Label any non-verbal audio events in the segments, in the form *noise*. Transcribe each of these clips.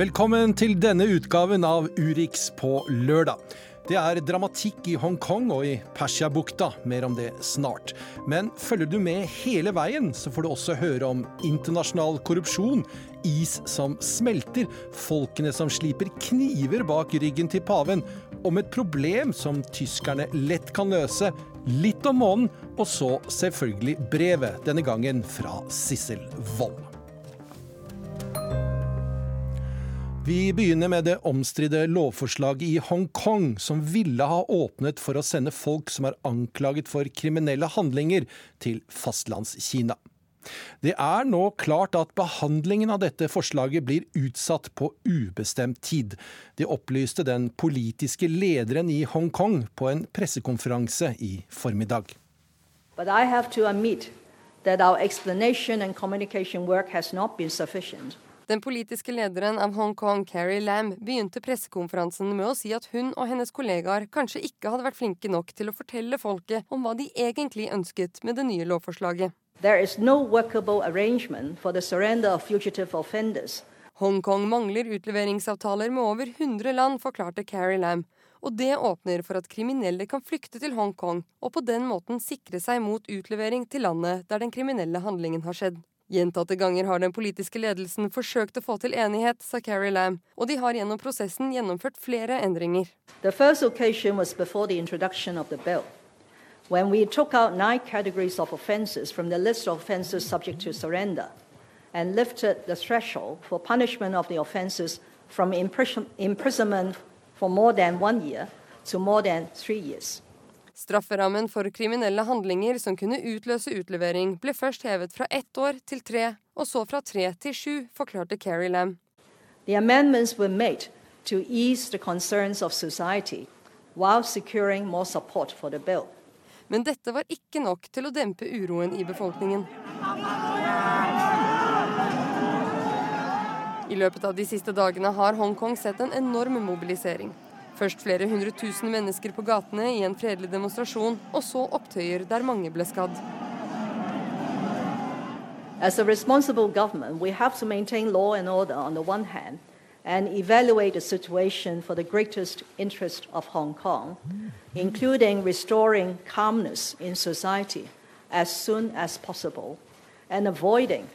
Velkommen til denne utgaven av Urix på lørdag. Det er dramatikk i Hongkong og i Persiabukta, mer om det snart. Men følger du med hele veien, så får du også høre om internasjonal korrupsjon, is som smelter, folkene som sliper kniver bak ryggen til paven, om et problem som tyskerne lett kan løse, litt om månen, og så selvfølgelig brevet, denne gangen fra Sissel Wold. Vi begynner med det omstridte lovforslaget i Hongkong, som ville ha åpnet for å sende folk som er anklaget for kriminelle handlinger, til fastlandskina. Det er nå klart at behandlingen av dette forslaget blir utsatt på ubestemt tid. Det opplyste den politiske lederen i Hongkong på en pressekonferanse i formiddag. But I have to admit that our explanation and communication work has not. Den politiske lederen av Hongkong, Carrie Lam, begynte pressekonferansen med å si at hun og hennes kollegaer kanskje ikke hadde vært flinke nok til å fortelle folket om hva de egentlig ønsket med det nye lovforslaget. No Hongkong mangler utleveringsavtaler med over 100 land, forklarte Carrie Lam. Og det åpner for at kriminelle kan flykte til Hongkong, og på den måten sikre seg mot utlevering til landet der den kriminelle handlingen har skjedd. Gjentatte ganger har den politiske ledelsen forsøkt å få til enighet, sa Carrie Lam, og de har gjennom prosessen gjennomført flere endringer. The first occasion was before the introduction of the bill, when we took out nine categories of offences from the list of offences subject to surrender, and lifted the threshold for punishment of the offences from imprisonment for more than one year to more than three years. Strafferammen for kriminelle handlinger som kunne utløse utlevering, ble først hevet fra ett år til tre, og så fra tre til sju, forklarte Carrie Lam. The amendments were made to ease the concerns of society while securing more support for the bill. Men dette var ikke nok til å dempe uroen i befolkningen. I løpet av de siste dagene har Hongkong sett en enorm mobilisering. Først flere hundre tusen mennesker på gatene i en fredelig demonstrasjon, og så opptøyer der mange ble skadd. As a responsible government, we have to maintain law and order on the one hand and evaluate the situation for the greatest interest of Hong Kong, including restoring calmness in society as soon as possible and avoiding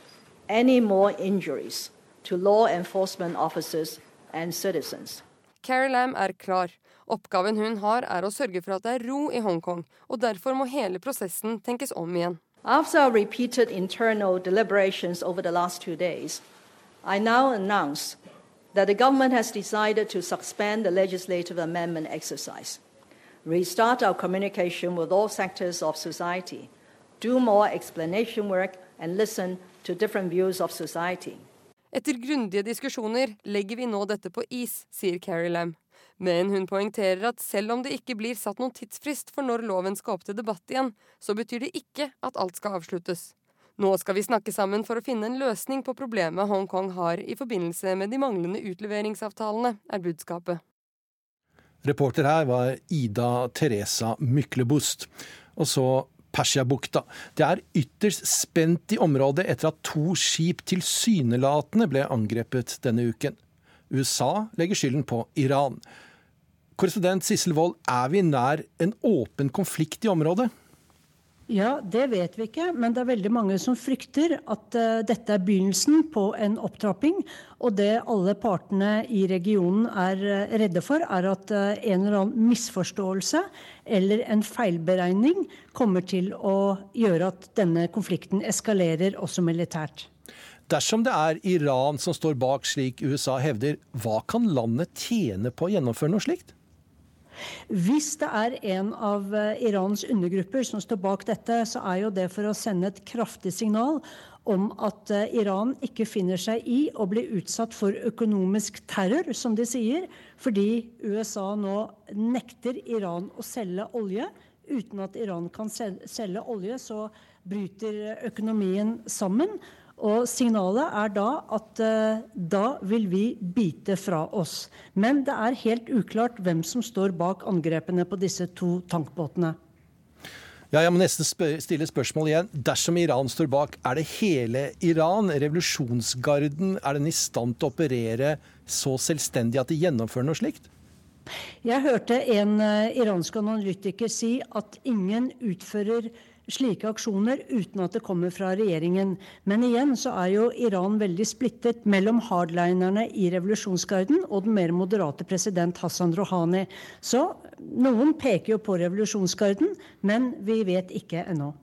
any more injuries to law enforcement officers and citizens. Carrie Lam er klar. Oppgaven hun har, er å sørge for at det er ro i Hongkong, og derfor må hele prosessen tenkes om igjen. After repeated internal deliberations over the last two days, I now announce that the government has decided to suspend the legislative amendment exercise, restart our communication with all sectors of society, do more explanation work, and listen to different views of society. Etter grundige diskusjoner legger vi nå dette på is, sier Carrie Lam. Men hun poengterer at selv om det ikke blir satt noen tidsfrist for når loven skal opp til debatt igjen, så betyr det ikke at alt skal avsluttes. Nå skal vi snakke sammen for å finne en løsning på problemet Hongkong har i forbindelse med de manglende utleveringsavtalene, er budskapet. Reporter her var Ida Teresa Myklebust. Og så Persiabukta. Det er ytterst spent i området etter at to skip tilsynelatende ble angrepet denne uken. USA legger skylden på Iran. Korrespondent Sissel Wold, er vi nær en åpen konflikt i området? Ja, det vet vi ikke, men det er veldig mange som frykter at uh, dette er begynnelsen på en opptrapping. Og det alle partene i regionen er uh, redde for, er at uh, en eller annen misforståelse eller en feilberegning kommer til å gjøre at denne konflikten eskalerer også militært. Dersom det er Iran som står bak, slik USA hevder, hva kan landet tjene på å gjennomføre noe slikt? Hvis det er en av eh, Irans undergrupper som står bak dette, så er jo det for å sende et kraftig signal om at eh, Iran ikke finner seg i å bli utsatt for økonomisk terror, som de sier, fordi USA nå nekter Iran å selge olje. Uten at Iran kan selge olje, så bryter økonomien sammen. Og signalet er da at eh, da vil vi bite fra oss. Men det er helt uklart hvem som står bak angrepene på disse to tankbåtene. Ja, Jeg må nesten stille spørsmål igjen. Dersom Iran står bak, er det hele Iran, revolusjonsgarden, er den i stand til å operere så selvstendig at de gjennomfører noe slikt? Jeg hørte en uh, iransk analytiker si at ingen utfører slike aksjoner uten at det kommer fra regjeringen. Men igjen så er jo Iran veldig splittet mellom hardlinerne i revolusjonsgarden og den mer moderate president Hassan Rouhani. Så noen peker jo på revolusjonsgarden, men vi vet ikke ennå.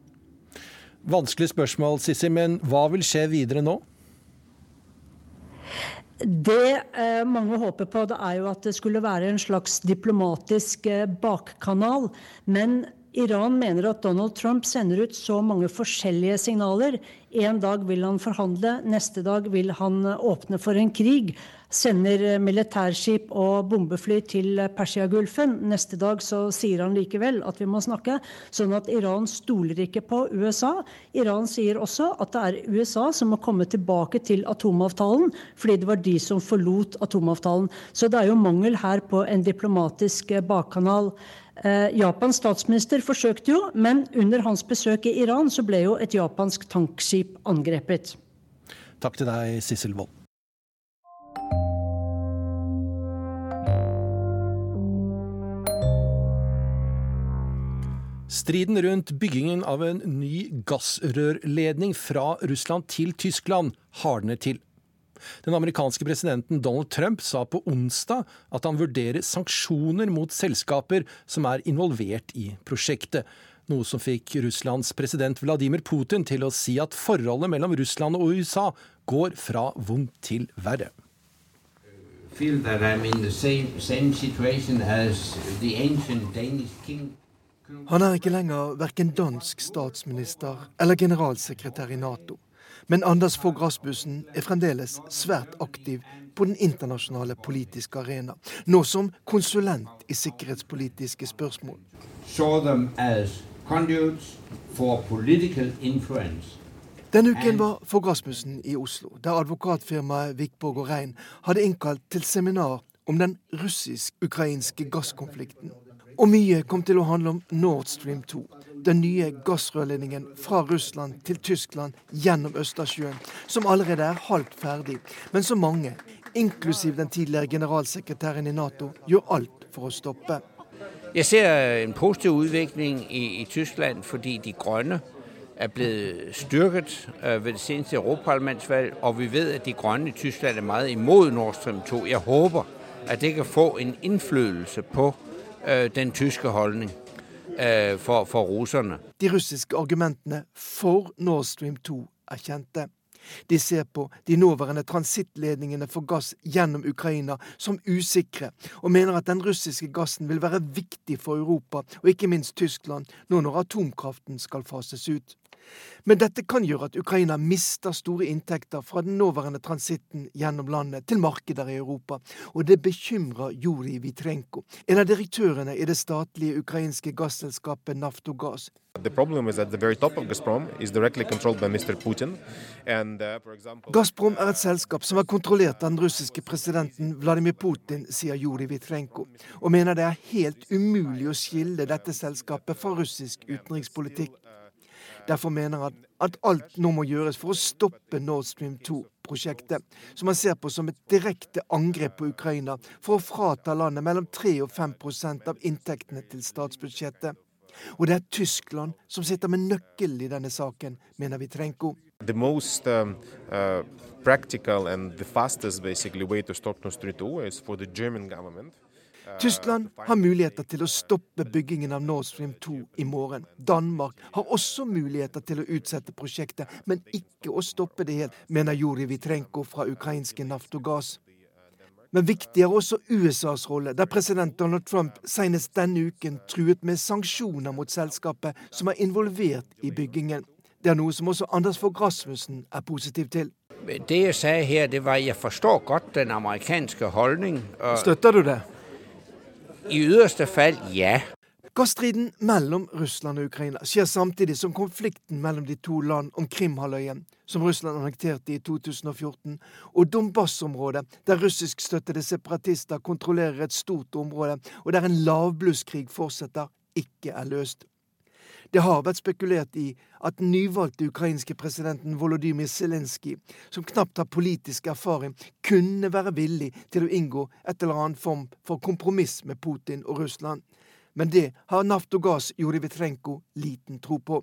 Vanskelig spørsmål, Sissi, men hva vil skje videre nå? Det eh, mange håper på, det er jo at det skulle være en slags diplomatisk eh, bakkanal. Men Iran mener at Donald Trump sender ut så mange forskjellige signaler. En dag vil han forhandle, neste dag vil han åpne for en krig. Sender militærskip og bombefly til Persiagulfen. Neste dag så sier han likevel at vi må snakke. Sånn at Iran stoler ikke på USA. Iran sier også at det er USA som må komme tilbake til atomavtalen, fordi det var de som forlot atomavtalen. Så det er jo mangel her på en diplomatisk bakkanal. Eh, Japans statsminister forsøkte jo, men under hans besøk i Iran så ble jo et japansk tankskip angrepet. Takk til deg, Sissel Wold. Striden rundt byggingen av en ny gassrørledning fra Russland til Tyskland hardner til. Den amerikanske presidenten Donald Trump sa på onsdag at han vurderer sanksjoner mot selskaper som er involvert i prosjektet. Noe som fikk Russlands president Vladimir Putin til å si at forholdet mellom Russland og USA går fra vondt til verre. Han er ikke lenger verken dansk statsminister eller generalsekretær i Nato. Men Anders Fogh Rasmussen er fremdeles svært aktiv på den internasjonale politiske arena, nå som konsulent i sikkerhetspolitiske spørsmål. Denne uken var Fogh Rasmussen i Oslo, der advokatfirmaet Vikborg og Rein hadde innkalt til seminar om den russisk-ukrainske gasskonflikten. Og mye kom til å handle om Nord Stream 2, den nye gassrørledningen fra Russland til Tyskland gjennom Østersjøen, som allerede er halvt ferdig, men som mange, inklusiv den tidligere generalsekretæren i Nato, gjør alt for å stoppe. Jeg ser en positiv utvikling i, i Tyskland fordi de grønne er blitt styrket øh, ved det seneste europaparlamentsvalg, og vi vet at de grønne i Tyskland er meget imot Nord Stream 2. Jeg håper at det kan få en innflytelse på den tyske holdning. Eh, for, for russerne. De russiske argumentene for Nord Stream 2 er kjente. De ser på de nåværende transittledningene for gass gjennom Ukraina som usikre, og mener at den russiske gassen vil være viktig for Europa, og ikke minst Tyskland, nå når atomkraften skal fases ut. Men dette kan gjøre at Ukraina mister store inntekter fra den nåværende transitten gjennom landet til markeder i Europa, og det bekymrer Juri Vitrenko, en av direktørene i det statlige ukrainske gasselskapet Naftogas. Gazprom, And, uh, Gazprom er et selskap som er kontrollert av den russiske presidenten Vladimir Putin, sier Juri Vitrenko, og mener det er helt umulig å skille dette selskapet fra russisk utenrikspolitikk. Derfor mener han at alt nå må gjøres for å stoppe Nord Stream 2-prosjektet, som han ser på som et direkte angrep på Ukraina for å frata landet mellom 3 og 5% av inntektene til statsbudsjettet. Og det er Tyskland som sitter med nøkkelen i denne saken, mener Vitrenko. The most um, uh, practical and the fastest basically way to stop Nord Stream 2 is for the German government Tyskland har muligheter til å stoppe byggingen av Nord Stream 2 i morgen. Danmark har også muligheter til å utsette prosjektet, men ikke å stoppe det helt, mener Juri Vitrenko fra ukrainske Naftogaz. Men viktig er også USAs rolle, der president Donald Trump senest denne uken truet med sanksjoner mot selskapet som er involvert i byggingen. Det er noe som også Anders Fogh Rasmussen er positiv til. Det jeg sa her, det var jeg forstår godt den amerikanske holdning. Støtter du det? I ytterste fall, ja. Gassstriden mellom Russland og Ukraina skjer samtidig som konflikten mellom de to land om Krimhalvøya, som Russland annekterte i 2014, og Donbas-området, der russiskstøttede separatister kontrollerer et stort område, og der en lavblusskrig fortsetter, ikke er løst. Det har vært spekulert i at den nyvalgte ukrainske presidenten Volodymyr Zelenskyj, som knapt har politisk erfaring, kunne være villig til å inngå et eller annet form for kompromiss med Putin og Russland. Men det har Naftogaz Jurivitrenko liten tro på.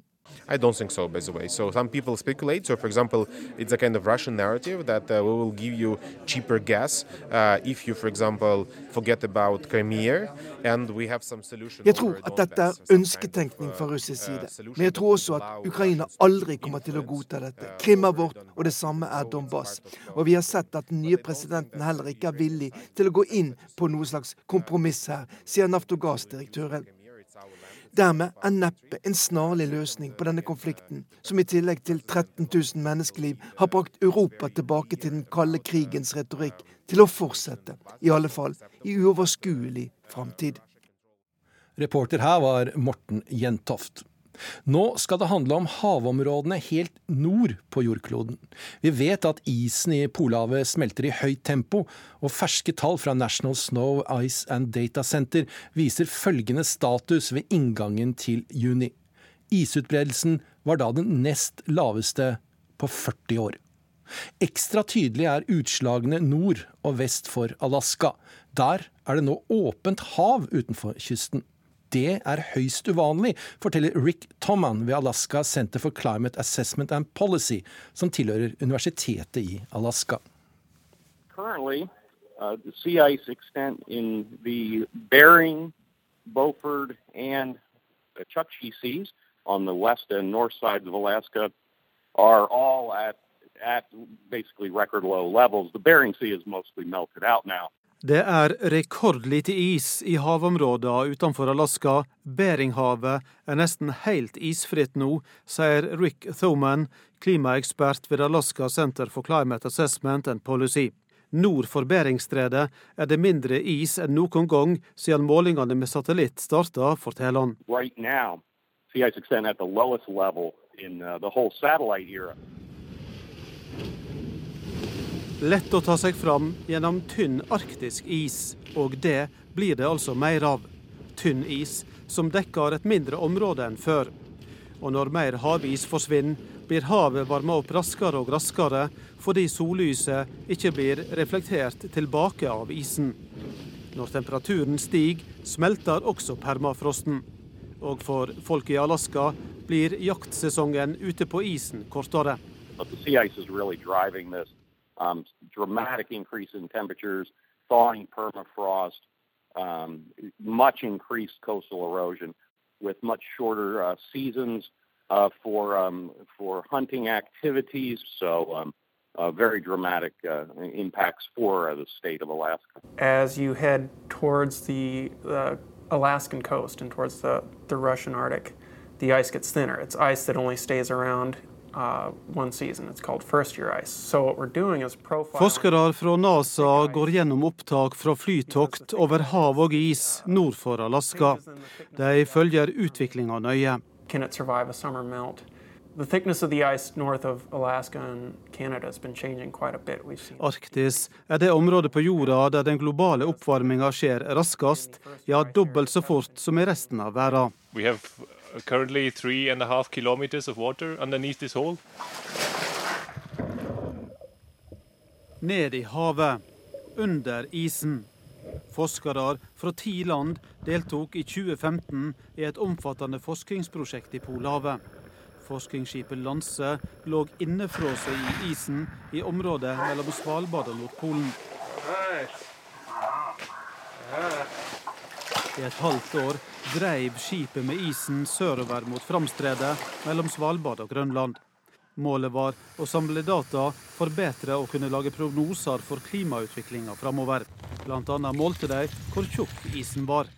I don't think so, by the way. So some people speculate. So, for example, it's a kind of Russian narrative that uh, we will give you cheaper gas uh, if you, for example, forget about Crimea, and we have some solution. Jeg tror at dette er ønsketenkning fra russisk side, men jeg tror også at Ukraina aldri kommer til å godta dette. Krim er vårt, og det samme er Donbas. Og vi har sett at den nye presidenten heller ikke er villig til å gå inn på noe slags kompromiss her, sier Naftogaz-direktøren. Dermed er neppe en snarlig løsning på denne konflikten, som i tillegg til 13 000 menneskeliv har brakt Europa tilbake til den kalde krigens retorikk, til å fortsette, i alle fall i uoverskuelig framtid. Reporter her var Morten Jentoft. Nå skal det handle om havområdene helt nord på jordkloden. Vi vet at isen i Polhavet smelter i høyt tempo, og ferske tall fra National Snow Ice and Data Center viser følgende status ved inngangen til juni. Isutbredelsen var da den nest laveste på 40 år. Ekstra tydelig er utslagene nord og vest for Alaska. Der er det nå åpent hav utenfor kysten. Det er høyst uvanlig, forteller Rick Tomman ved Alaska Center for Climate Assessment and Policy, som tilhører universitetet i Alaska. Currently, uh, the sea ice extent in the Bering, Beaufort, and Chukchi seas on the west and north sides of Alaska are all at at basically record low levels. The Bering Sea is mostly melted out now. Det er rekordlite is i havområdene utenfor Alaska. Beringhavet er nesten helt isfritt nå, sier Rick Thoman, klimaekspert ved Alaska Center for Climate Assessment and Policy. Nord for Beringstredet er det mindre is enn noen gang siden målingene med satellitt starta, forteller han. Right now, sea ice extent at the lowest level in uh, the. Lett å ta seg fram gjennom tynn arktisk is, og det blir det altså mer av. Tynn is som dekker et mindre område enn før. Og når mer havis forsvinner, blir havet varma opp raskere og raskere fordi sollyset ikke blir reflektert tilbake av isen. Når temperaturen stiger, smelter også permafrosten. Og for folk i Alaska blir jaktsesongen ute på isen kortere. But the sea ice is um, dramatic increase in temperatures, thawing permafrost, um, much increased coastal erosion, with much shorter uh, seasons uh, for um, for hunting activities. So. Um, uh, very dramatic uh, impacts for uh, the state of Alaska. As you head towards the Alaskan coast and towards the, the Russian Arctic, the ice gets thinner. It's ice that only stays around uh, Forskere fra NASA går gjennom opptak fra flytokt over hav og is nord for Alaska. De følger utviklinga nøye. Arktis er det området på jorda der den globale oppvarminga skjer raskest, ja dobbelt så fort som i resten av verden currently three and a half kilometers of water underneath this hole. Ned i havet, under isen. Forskere fra ti land deltok i 2015 i et omfattende forskningsprosjekt i Polhavet. Forskningsskipet Lanse lå innefrosset i isen i området mellom Svalbard og Nordpolen. I et halvt år dreiv skipet med isen sørover mot Framstredet mellom Svalbard og Grønland. Målet var å samle data for bedre å kunne lage prognoser for klimautviklinga framover. Annet målte de hvor tjukk isen var.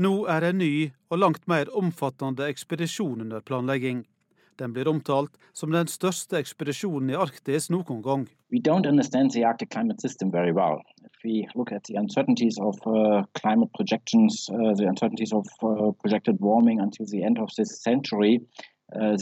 Nå er en ny og langt mer omfattende ekspedisjon under planlegging. Den blir omtalt som den største ekspedisjonen i Arktis noen gang. We don't understand the Arctic climate system very well. If we look at the uncertainties of uh, climate projections, uh, the uncertainties of uh, projected warming until the end of this century, uh, uh,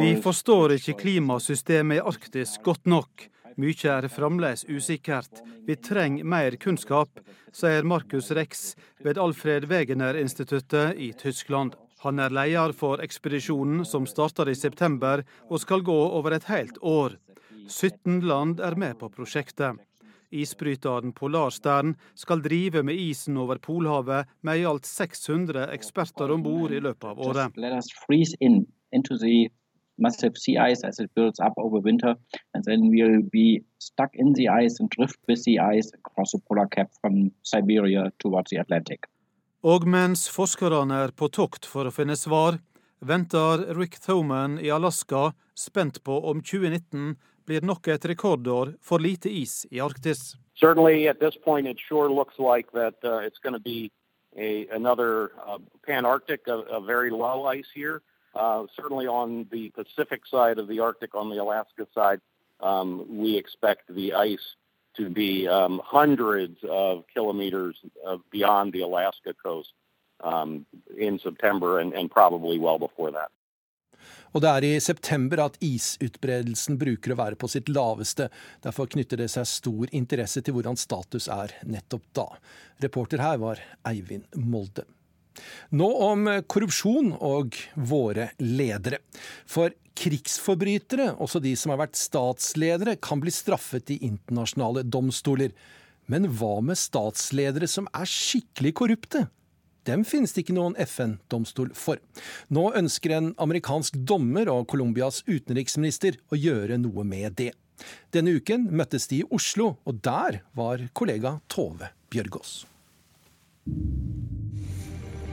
Vi forstår ikke klimasystemet i Arktis godt nok. Mykje er fremdeles usikkert. Vi trenger mer kunnskap, sier Markus Rex ved Alfred Wegener-instituttet i Tyskland. Han er leder for ekspedisjonen som starter i september og skal gå over et helt år. 17 land er med på prosjektet. Isbryteren Polarstern skal drive med isen over Polhavet med i alt 600 eksperter om bord i løpet av året. winter, Og mens forskerne er på tokt for å finne svar, venter Rick Thoman i Alaska spent på om 2019 blir nok et rekordår for lite is i Arktis. Certainly, at this point, it sure looks like that uh, it's a, another uh, Pan-Arctic, a, a, very low ice year. Uh, certainly on the Pacific side of the Arctic, on the Alaska side, um, we expect the ice to be um, hundreds of kilometers beyond the Alaska coast um, in September and, and probably well before that. Og det er i september at isutbredelsen bruker å være på sitt laveste. Derfor knytter det seg stor interesse til hvordan status er nettopp da. Reporter her var Eivind Molde. Nå om korrupsjon og våre ledere. For krigsforbrytere, også de som har vært statsledere, kan bli straffet i internasjonale domstoler. Men hva med statsledere som er skikkelig korrupte? Dem finnes det ikke noen FN-domstol for. Nå ønsker en amerikansk dommer og Colombias utenriksminister å gjøre noe med det. Denne uken møttes de i Oslo, og der var kollega Tove Bjørgaas.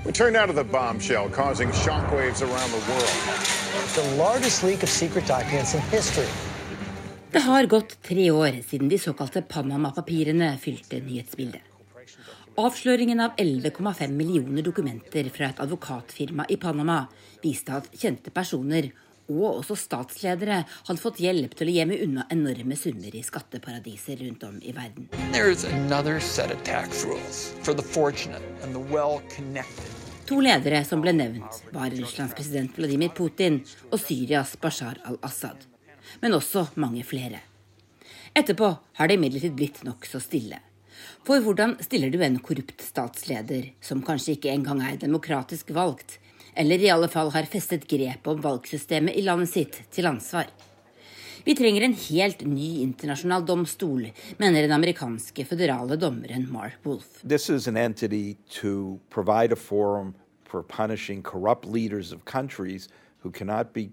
We turned out of the bombshell causing shockwaves around the world. The largest leak of secret documents in history. Det har gått tre år siden de såkalte Panama-papirene fylte nyhetsbildet. Avsløringen av 11,5 millioner dokumenter fra et advokatfirma i Panama viste at kjente personer og også statsledere hadde fått hjelp til å gjemme unna enorme summer i skatteparadiser rundt om i verden. To ledere som ble nevnt, var Russlands president Vladimir Putin og Syrias Bashar al-Assad. Men også mange flere. Etterpå har det imidlertid blitt nokså stille. For hvordan stiller du en korrupt statsleder, som kanskje ikke engang er demokratisk valgt, eller i alle fall har festet grepet om valgsystemet i landet sitt, til ansvar? Vi trenger en helt ny internasjonal domstol, mener den amerikanske føderale dommeren Mark Wolf. This is an entity to provide a forum for punishing corrupt leaders of countries who cannot be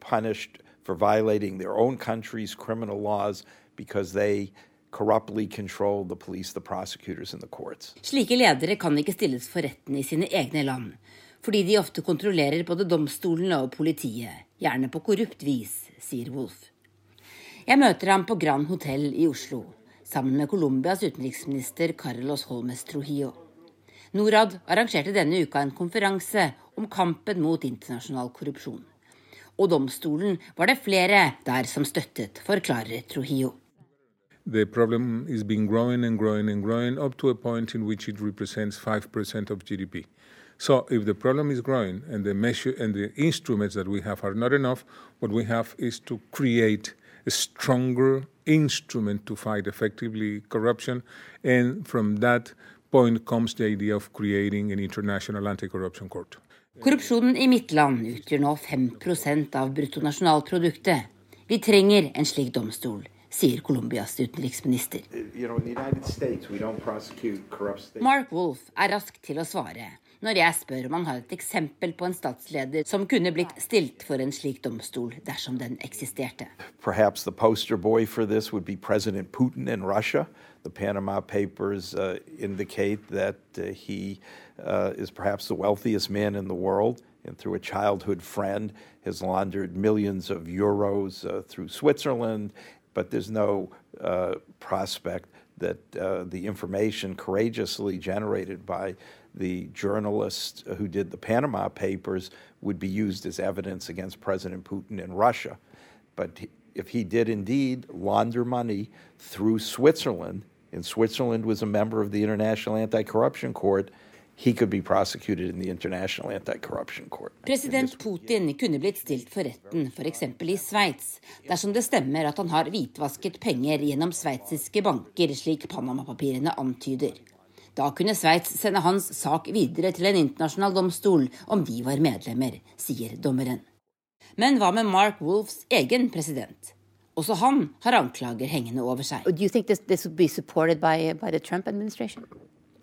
punished for violating their own country's criminal laws because they corruptly control the police, the prosecutors and the courts. Slike ledere kan ikke stilles for retten i sine egne land, fordi de ofte kontrollerer både domstolene og politiet, gjerne på korrupt vis, sier Wolf. Jeg møter ham på Grand Hotell i Oslo, sammen med Colombias utenriksminister Carlos Holmes Trujillo. Norad arrangerte denne uka en konferanse om kampen mot internasjonal korrupsjon. Og domstolen var det flere der som støttet, forklarer Trujillo. the problem is been growing and growing and growing up to a point in which it represents 5% of GDP. So if the problem is growing and the measure and the instruments that we have are not enough, what we have is to create a stronger instrument to fight effectively corruption. And from that point comes the idea of creating an international anti-corruption court. Korrupsjonen i Midtland utgjør nå 5 av bruttonasjonalproduktet. Vi trenger en slik domstol sier Colombias utenriksminister. Mark Wolf er rask til å svare når jeg spør om han har et eksempel på en statsleder som kunne blitt stilt for en slik domstol dersom den eksisterte. Perhaps the poster boy for this would be President Putin in Russia. The Panama Papers uh, indicate that uh, he uh, is perhaps the wealthiest man in the world and through a childhood friend has laundered millions of euros uh, through Switzerland but there's no uh, prospect that uh, the information courageously generated by the journalist who did the Panama Papers would be used as evidence against President Putin in Russia. But if he did indeed launder money through Switzerland, and Switzerland was a member of the International Anti Corruption Court, in. President Putin kunne blitt stilt for retten f.eks. i Sveits dersom det stemmer at han har hvitvasket penger gjennom sveitsiske banker, slik Panama-papirene antyder. Da kunne Sveits sende hans sak videre til en internasjonal domstol om de var medlemmer, sier dommeren. Men hva med Mark Wolfs egen president? Også han har anklager hengende over seg. Do you think this, this would be supported by, by the Trump administration?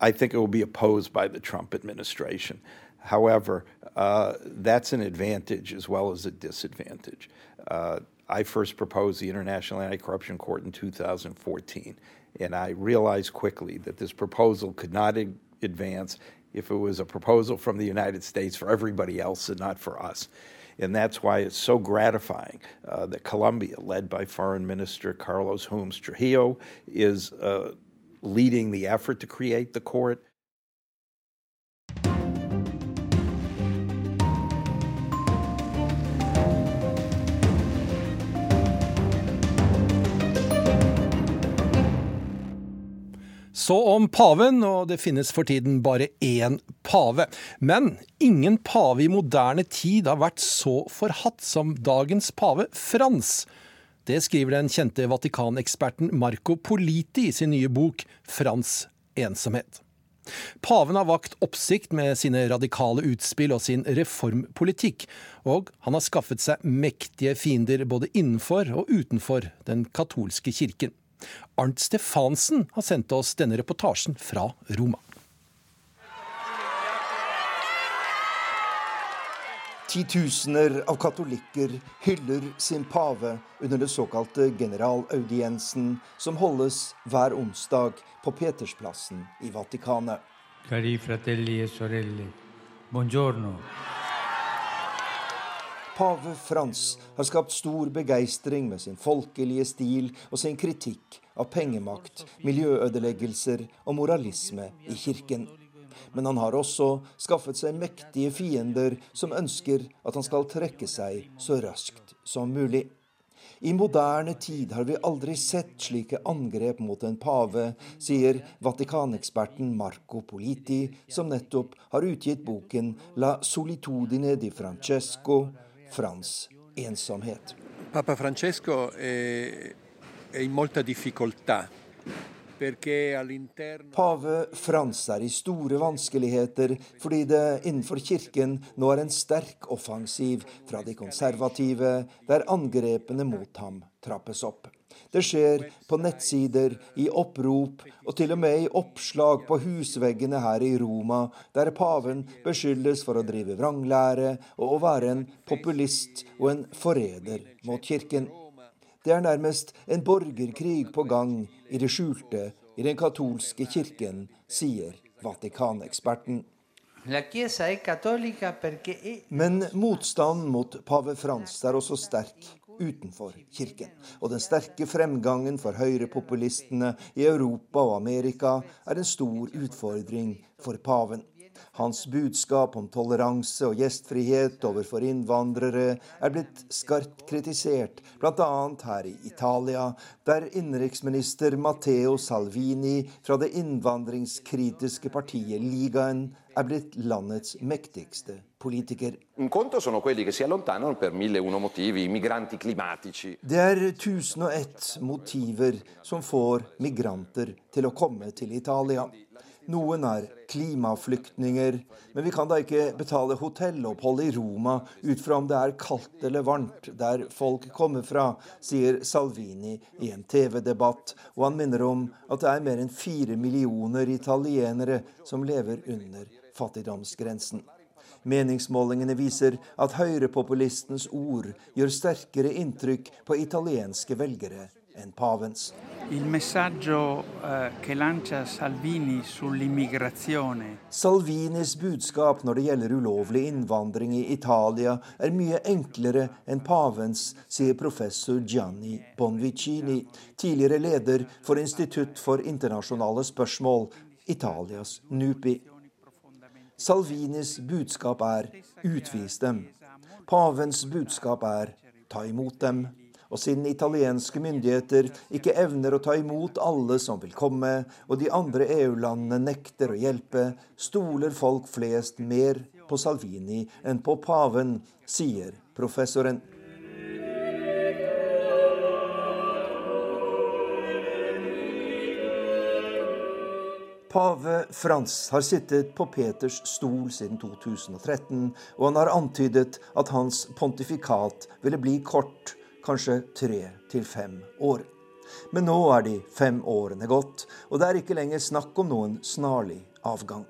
I think it will be opposed by the Trump administration. However, uh, that's an advantage as well as a disadvantage. Uh, I first proposed the International Anti Corruption Court in 2014, and I realized quickly that this proposal could not advance if it was a proposal from the United States for everybody else and not for us. And that's why it's so gratifying uh, that Colombia, led by Foreign Minister Carlos Holmes Trujillo, is uh, leading the effort to create the court. Så om paven, og det finnes for tiden bare én pave. Men ingen pave i moderne tid har vært så forhatt som dagens pave Frans. Det skriver den kjente Vatikaneksperten Marco Politi i sin nye bok 'Frans ensomhet'. Paven har vakt oppsikt med sine radikale utspill og sin reformpolitikk, og han har skaffet seg mektige fiender både innenfor og utenfor den katolske kirken. Arnt Stefansen har sendt oss denne reportasjen fra Roma. Titusener av katolikker hyller sin pave under det såkalte generalaudiensen, som holdes hver onsdag på Petersplassen i Vatikanet. Cari fratelli e sorelle, buongiorno. Pave Frans har skapt stor begeistring med sin folkelige stil og sin kritikk av pengemakt, miljøødeleggelser og moralisme i kirken. Men han har også skaffet seg mektige fiender som ønsker at han skal trekke seg så raskt som mulig. I moderne tid har vi aldri sett slike angrep mot en pave, sier Vatikaneksperten Marco Politi, som nettopp har utgitt boken La solitudine di Francesco, Frans ensomhet. Papa Francesco è, è in molta difficoltà. Pave Frans er i store vanskeligheter fordi det innenfor kirken nå er en sterk offensiv fra de konservative, der angrepene mot ham trappes opp. Det skjer på nettsider, i opprop og til og med i oppslag på husveggene her i Roma, der paven beskyldes for å drive vranglære og å være en populist og en forræder mot kirken. Det er nærmest en borgerkrig på gang i det skjulte i den katolske kirken, sier Vatikaneksperten. Men motstanden mot pave Frans er også sterk utenfor kirken. Og den sterke fremgangen for høyrepopulistene i Europa og Amerika er en stor utfordring for paven. Hans budskap om toleranse og gjestfrihet overfor innvandrere er blitt skarpt kritisert, bl.a. her i Italia, der innenriksminister Matteo Salvini fra det innvandringskritiske partiet Ligaen er blitt landets mektigste politiker. Det er tusen og ett motiver som får migranter til å komme til Italia. Noen er klimaflyktninger, men vi kan da ikke betale hotellopphold i Roma ut fra om det er kaldt eller varmt der folk kommer fra, sier Salvini i en TV-debatt, og han minner om at det er mer enn fire millioner italienere som lever under fattigdomsgrensen. Meningsmålingene viser at høyrepopulistens ord gjør sterkere inntrykk på italienske velgere enn pavens. Il messaggio eh, che lancia Salvini Salvinis budskap når det gjelder ulovlig innvandring i Italia, er mye enklere enn pavens, sier professor Gianni Bonvicini, tidligere leder for Institutt for internasjonale spørsmål, Italias NUPI. Salvinis budskap er 'utvis dem'. Pavens budskap er 'ta imot dem'. Og siden italienske myndigheter ikke evner å ta imot alle som vil komme, og de andre EU-landene nekter å hjelpe, stoler folk flest mer på Salvini enn på paven, sier professoren. Pave Frans har sittet på Peters stol siden 2013, og han har antydet at hans pontifikat ville bli kort, kanskje tre til fem år. Men nå er de fem årene gått, og det er ikke lenger snakk om noen snarlig avgang.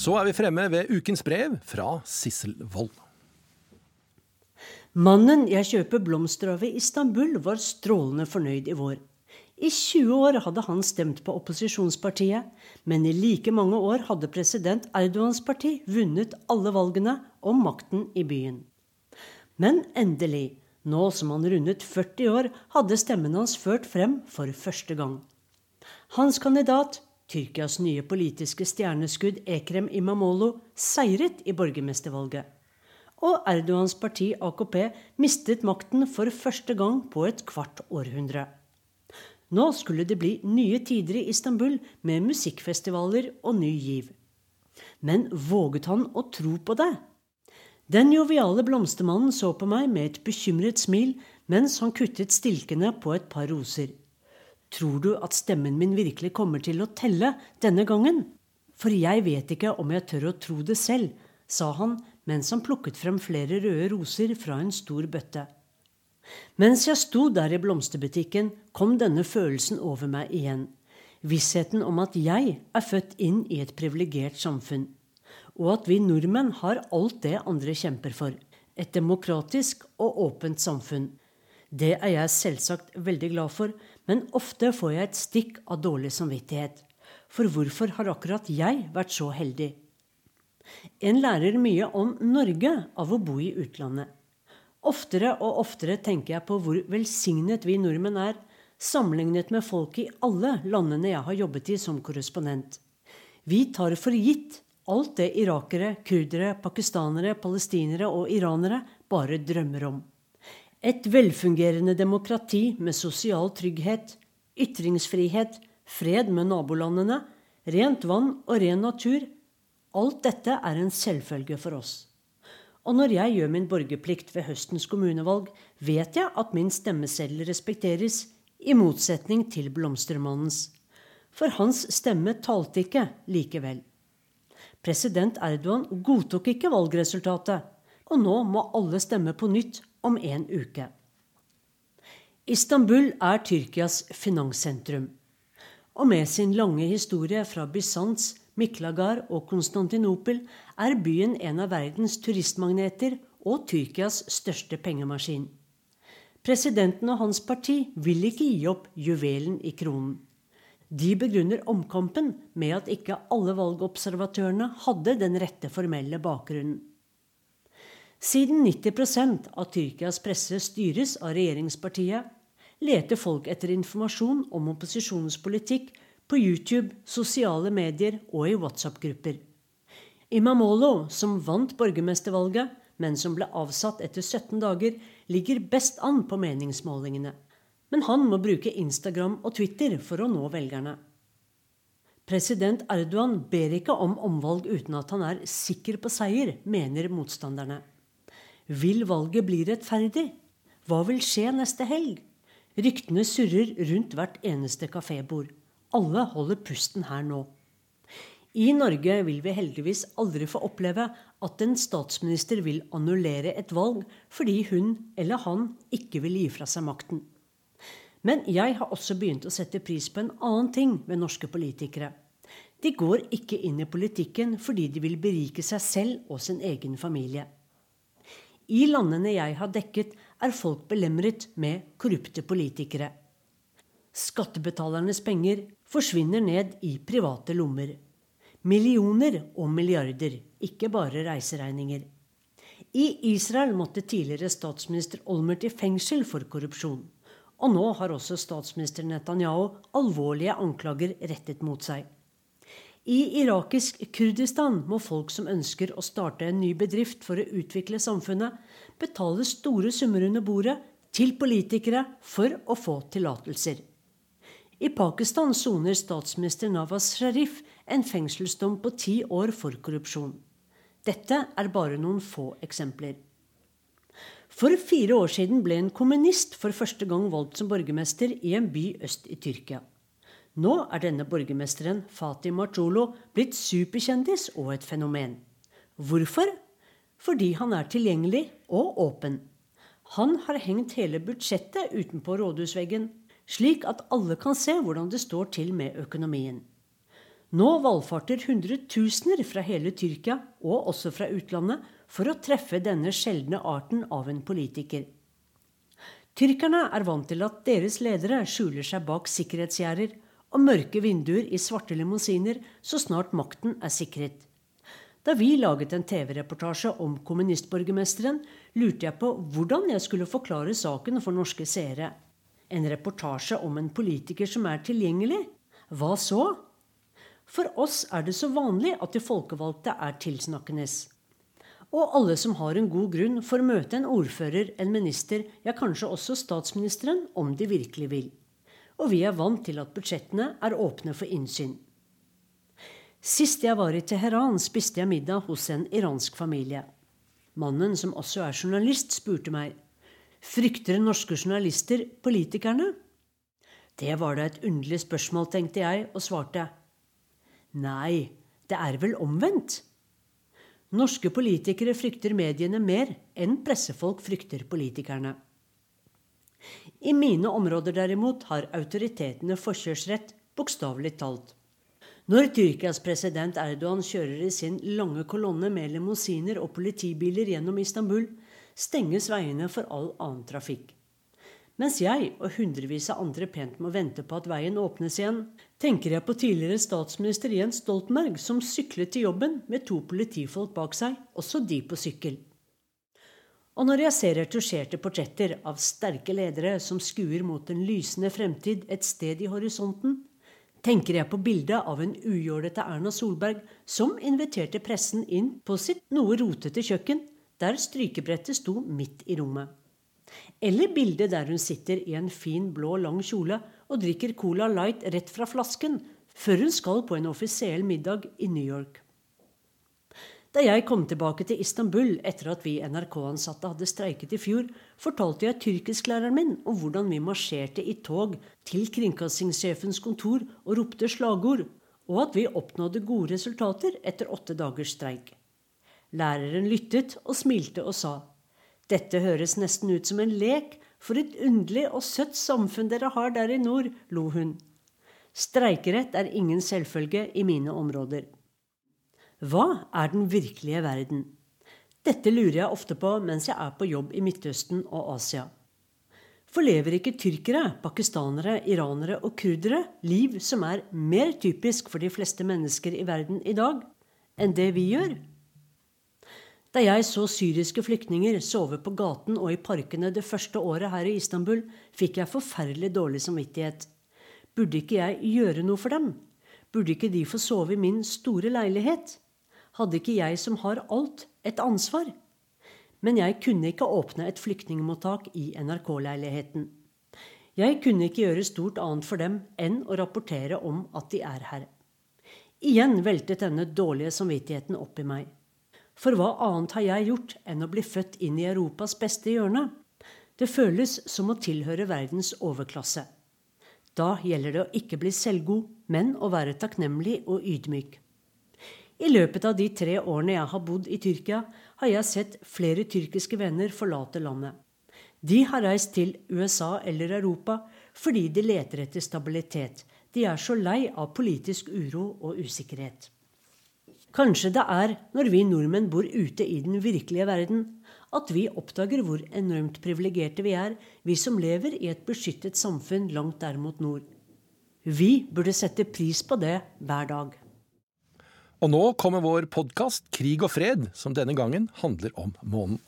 Så er vi fremme ved ukens brev fra Sissel Wold. Mannen jeg kjøper blomster av i Istanbul, var strålende fornøyd i vår. I 20 år hadde han stemt på opposisjonspartiet, men i like mange år hadde president Erdogans parti vunnet alle valgene om makten i byen. Men endelig, nå som han rundet 40 år, hadde stemmen hans ført frem for første gang. Hans kandidat, Tyrkias nye politiske stjerneskudd Ekrem Imamolo seiret i borgermestervalget. Og Erdogans parti AKP mistet makten for første gang på et kvart århundre. Nå skulle det bli nye tider i Istanbul med musikkfestivaler og ny giv. Men våget han å tro på det? Den joviale blomstermannen så på meg med et bekymret smil mens han kuttet stilkene på et par roser. Tror du at stemmen min virkelig kommer til å telle denne gangen? For jeg vet ikke om jeg tør å tro det selv, sa han mens han plukket frem flere røde roser fra en stor bøtte. Mens jeg sto der i blomsterbutikken, kom denne følelsen over meg igjen. Vissheten om at jeg er født inn i et privilegert samfunn. Og at vi nordmenn har alt det andre kjemper for. Et demokratisk og åpent samfunn. Det er jeg selvsagt veldig glad for, men ofte får jeg et stikk av dårlig samvittighet. For hvorfor har akkurat jeg vært så heldig? En lærer mye om Norge av å bo i utlandet. Oftere og oftere tenker jeg på hvor velsignet vi nordmenn er, sammenlignet med folk i alle landene jeg har jobbet i som korrespondent. Vi tar for gitt alt det irakere, kurdere, pakistanere, palestinere og iranere bare drømmer om. Et velfungerende demokrati med sosial trygghet, ytringsfrihet, fred med nabolandene, rent vann og ren natur Alt dette er en selvfølge for oss. Og når jeg gjør min borgerplikt ved høstens kommunevalg, vet jeg at min stemmeseddel respekteres, i motsetning til blomstermannens. For hans stemme talte ikke likevel. President Erdogan godtok ikke valgresultatet, og nå må alle stemme på nytt om en uke. Istanbul er Tyrkias finanssentrum. Og med sin lange historie fra Bysants, Miklagar og Konstantinopel er byen en av verdens turistmagneter og Tyrkias største pengemaskin. Presidenten og hans parti vil ikke gi opp juvelen i kronen. De begrunner omkampen med at ikke alle valgobservatørene hadde den rette formelle bakgrunnen. Siden 90% av Tyrkias presse styres av regjeringspartiet, leter folk etter informasjon om opposisjonens politikk på YouTube, sosiale medier og i WhatsApp-grupper. Imamolo, som vant borgermestervalget, men som ble avsatt etter 17 dager, ligger best an på meningsmålingene. Men han må bruke Instagram og Twitter for å nå velgerne. President Erdogan ber ikke om omvalg uten at han er sikker på seier, mener motstanderne. Vil valget bli rettferdig? Hva vil skje neste helg? Ryktene surrer rundt hvert eneste kafébord. Alle holder pusten her nå. I Norge vil vi heldigvis aldri få oppleve at en statsminister vil annullere et valg fordi hun eller han ikke vil gi fra seg makten. Men jeg har også begynt å sette pris på en annen ting ved norske politikere. De går ikke inn i politikken fordi de vil berike seg selv og sin egen familie. I landene jeg har dekket, er folk belemret med korrupte politikere. Skattebetalernes penger forsvinner ned i private lommer. Millioner og milliarder, ikke bare reiseregninger. I Israel måtte tidligere statsminister Olmert i fengsel for korrupsjon. Og nå har også statsminister Netanyahu alvorlige anklager rettet mot seg. I irakisk Kurdistan må folk som ønsker å starte en ny bedrift for å utvikle samfunnet, betale store summer under bordet til politikere for å få tillatelser. I Pakistan soner statsminister Nawaz Sharif en fengselsdom på ti år for korrupsjon. Dette er bare noen få eksempler. For fire år siden ble en kommunist for første gang valgt som borgermester i en by øst i Tyrkia. Nå er denne borgermesteren, Fatih Marcholo, blitt superkjendis og et fenomen. Hvorfor? Fordi han er tilgjengelig og åpen. Han har hengt hele budsjettet utenpå rådhusveggen, slik at alle kan se hvordan det står til med økonomien. Nå valfarter hundretusener fra hele Tyrkia, og også fra utlandet, for å treffe denne sjeldne arten av en politiker. Tyrkerne er vant til at deres ledere skjuler seg bak sikkerhetsgjerder og mørke vinduer i svarte limousiner så snart makten er sikret. Da vi laget en TV-reportasje om kommunistborgermesteren, lurte jeg på hvordan jeg skulle forklare saken for norske seere. En reportasje om en politiker som er tilgjengelig? Hva så? For oss er det så vanlig at de folkevalgte er tilsnakkendes. Og alle som har en god grunn, får møte en ordfører, en minister, ja kanskje også statsministeren, om de virkelig vil og vi er vant til at budsjettene er åpne for innsyn. Sist jeg var i Teheran, spiste jeg middag hos en iransk familie. Mannen, som også er journalist, spurte meg frykter norske journalister politikerne. Det var da et underlig spørsmål, tenkte jeg, og svarte nei, det er vel omvendt. Norske politikere frykter mediene mer enn pressefolk frykter politikerne. I mine områder derimot har autoritetene forkjørsrett, bokstavelig talt. Når Tyrkias president Erdogan kjører i sin lange kolonne med limousiner og politibiler gjennom Istanbul, stenges veiene for all annen trafikk. Mens jeg og hundrevis av andre pent må vente på at veien åpnes igjen, tenker jeg på tidligere statsminister Jens Stoltenberg, som syklet til jobben med to politifolk bak seg, også de på sykkel. Og når jeg ser retusjerte portretter av sterke ledere som skuer mot en lysende fremtid et sted i horisonten, tenker jeg på bildet av en ujålete Erna Solberg som inviterte pressen inn på sitt noe rotete kjøkken, der strykebrettet sto midt i rommet. Eller bildet der hun sitter i en fin, blå, lang kjole og drikker Cola Light rett fra flasken før hun skal på en offisiell middag i New York. Da jeg kom tilbake til Istanbul etter at vi NRK-ansatte hadde streiket i fjor, fortalte jeg tyrkisklæreren min om hvordan vi marsjerte i tog til kringkastingssjefens kontor og ropte slagord, og at vi oppnådde gode resultater etter åtte dagers streik. Læreren lyttet og smilte og sa dette høres nesten ut som en lek, for et underlig og søtt samfunn dere har der i nord, lo hun. Streikerett er ingen selvfølge i mine områder. Hva er den virkelige verden? Dette lurer jeg ofte på mens jeg er på jobb i Midtøsten og Asia. For lever ikke tyrkere, pakistanere, iranere og kurdere liv som er mer typisk for de fleste mennesker i verden i dag enn det vi gjør? Da jeg så syriske flyktninger sove på gaten og i parkene det første året her i Istanbul, fikk jeg forferdelig dårlig samvittighet. Burde ikke jeg gjøre noe for dem? Burde ikke de få sove i min store leilighet? hadde ikke jeg som har alt, et ansvar. Men jeg kunne ikke åpne et flyktningmottak i NRK-leiligheten. Jeg kunne ikke gjøre stort annet for dem enn å rapportere om at de er her. Igjen veltet denne dårlige samvittigheten opp i meg. For hva annet har jeg gjort enn å bli født inn i Europas beste hjørne? Det føles som å tilhøre verdens overklasse. Da gjelder det å ikke bli selvgod, men å være takknemlig og ydmyk. I løpet av de tre årene jeg har bodd i Tyrkia, har jeg sett flere tyrkiske venner forlate landet. De har reist til USA eller Europa fordi de leter etter stabilitet. De er så lei av politisk uro og usikkerhet. Kanskje det er når vi nordmenn bor ute i den virkelige verden, at vi oppdager hvor enormt privilegerte vi er, vi som lever i et beskyttet samfunn langt der mot nord. Vi burde sette pris på det hver dag. Og nå kommer vår podkast Krig og fred, som denne gangen handler om månen.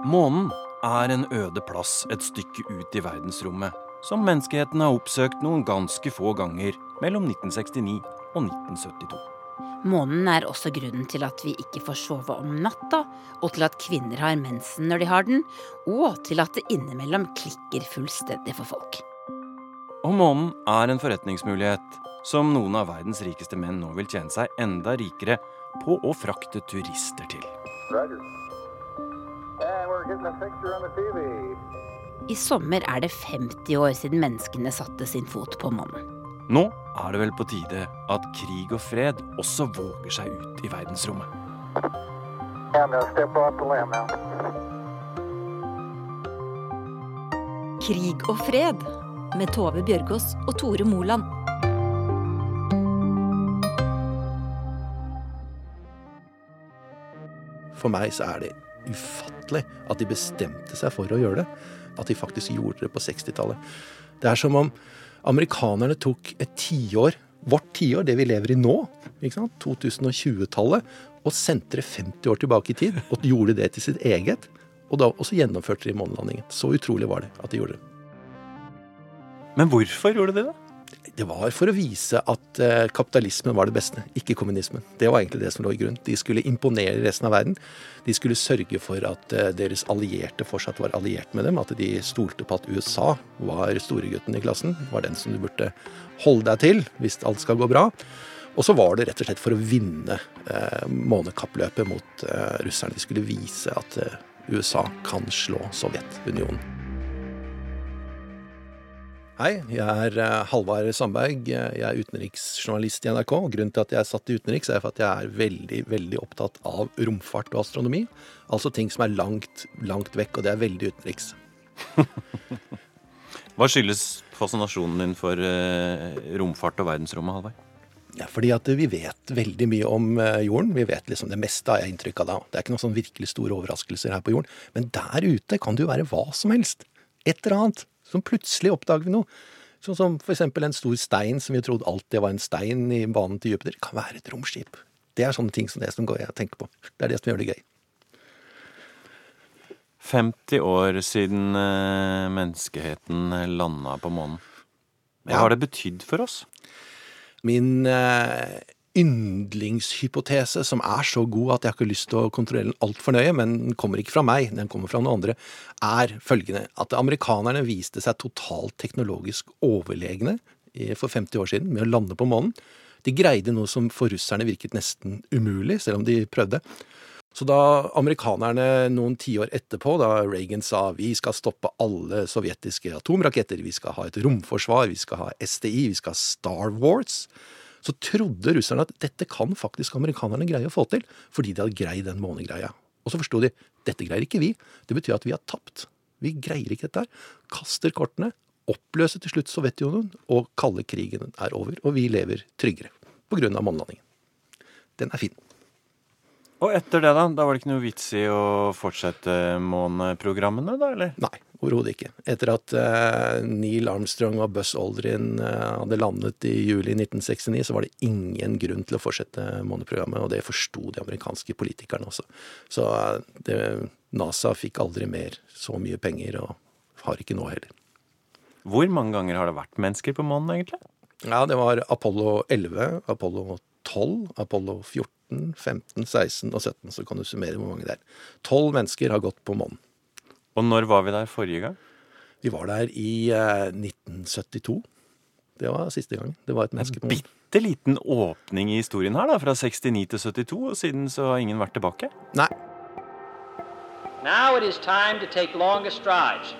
Månen er en øde plass et stykke ut i verdensrommet, som menneskeheten har oppsøkt noen ganske få ganger mellom 1969 og 1972. Månen er også grunnen til at vi ikke får sove om natta, og til at kvinner har mensen når de har den, og til at det innimellom klikker fullstendig for folk. Og månen er en forretningsmulighet som noen av verdens rikeste menn nå vil tjene seg enda rikere på å frakte turister til. I sommer er det 50 år siden menneskene satte sin fot på månen. Nå er det vel på tide at krig og fred også våger seg ut i verdensrommet. Krig og fred med Tove Bjørgaas og Tore Moland. For meg så er det ufattelig at de bestemte seg for å gjøre det. At de faktisk gjorde det på 60-tallet. Det er som om amerikanerne tok et tiår, vårt tiår, det vi lever i nå, 2020-tallet, og sendte det 50 år tilbake i tid. Og gjorde det til sitt eget. Og, da, også gjennomførte de månelandingen. Så utrolig var det at de gjorde det. Men hvorfor gjorde de det? Det var for å vise at eh, kapitalismen var det beste, ikke kommunismen. Det var egentlig det som lå i grunn. De skulle imponere resten av verden. De skulle sørge for at eh, deres allierte fortsatt var alliert med dem. At de stolte på at USA var storegutten i klassen. Var den som du burde holde deg til hvis alt skal gå bra. Og så var det rett og slett for å vinne eh, månekappløpet mot eh, russerne. De skulle vise at eh, USA kan slå Sovjetunionen. Hei, jeg er uh, Halvard Sandberg. Jeg er utenriksjournalist i NRK. Grunnen til at jeg er satt i utenriks, er for at jeg er veldig veldig opptatt av romfart og astronomi. Altså ting som er langt, langt vekk, og det er veldig utenriks. *laughs* Hva skyldes fascinasjonen din for uh, romfart og verdensrommet, Halvard? Ja, fordi at vi vet veldig mye om uh, jorden. Vi vet liksom Det meste har jeg inntrykk av da. Det er ikke noen sånn virkelig store overraskelser her på jorden. Men der ute kan det jo være hva som helst. Et eller annet. Som plutselig oppdager vi noe. Sånn som f.eks. en stor stein som vi trodde alltid var en stein i banen til Jupiter, kan være et romskip. Det er sånne ting som det som går jeg tenker på. Det er det som gjør det gøy. 50 år siden eh, menneskeheten landa på månen. Hva har det betydd for oss? Min eh, yndlingshypotese, som er så god at jeg har ikke lyst til å kontrollere den altfor nøye, men den kommer ikke fra meg, den kommer fra noen andre, er følgende at amerikanerne viste seg totalt teknologisk overlegne for 50 år siden med å lande på månen. De greide noe som for russerne virket nesten umulig, selv om de prøvde. Så da amerikanerne noen tiår etterpå, da Reagan sa vi skal stoppe alle sovjetiske atomraketter, vi skal ha et romforsvar, vi skal ha SDI, vi skal ha Star Wars, så trodde russerne at dette kan faktisk amerikanerne greie å få til, fordi de hadde greid den månegreia. Og så forsto de dette greier ikke vi. Det betyr at vi har tapt. Vi greier ikke dette her. Kaster kortene, oppløser til slutt Sovjetunionen, og kalde krigen er over. Og vi lever tryggere på grunn av månelandingen. Den er fin. Og etter det, da? Da var det ikke noe vits i å fortsette måneprogrammene, da, eller? Nei, overhodet ikke. Etter at uh, Neil Armstrong og Buzz Aldrin uh, hadde landet i juli 1969, så var det ingen grunn til å fortsette måneprogrammet, og det forsto de amerikanske politikerne også. Så uh, det, NASA fikk aldri mer så mye penger, og har ikke nå heller. Hvor mange ganger har det vært mennesker på månen, egentlig? Ja, det var Apollo 11, Apollo 12, Apollo 14. 15, 16 og 17, så kan du summere hvor mange det er. Tolv mennesker har gått på månen. Og når var vi der forrige gang? Vi var der i eh, 1972. Det var siste gang. Det var et menneske på månen. Bitte liten åpning i historien her, da, fra 69 til 72, og siden så har ingen vært tilbake? Nei. Now it is time to take longer strides.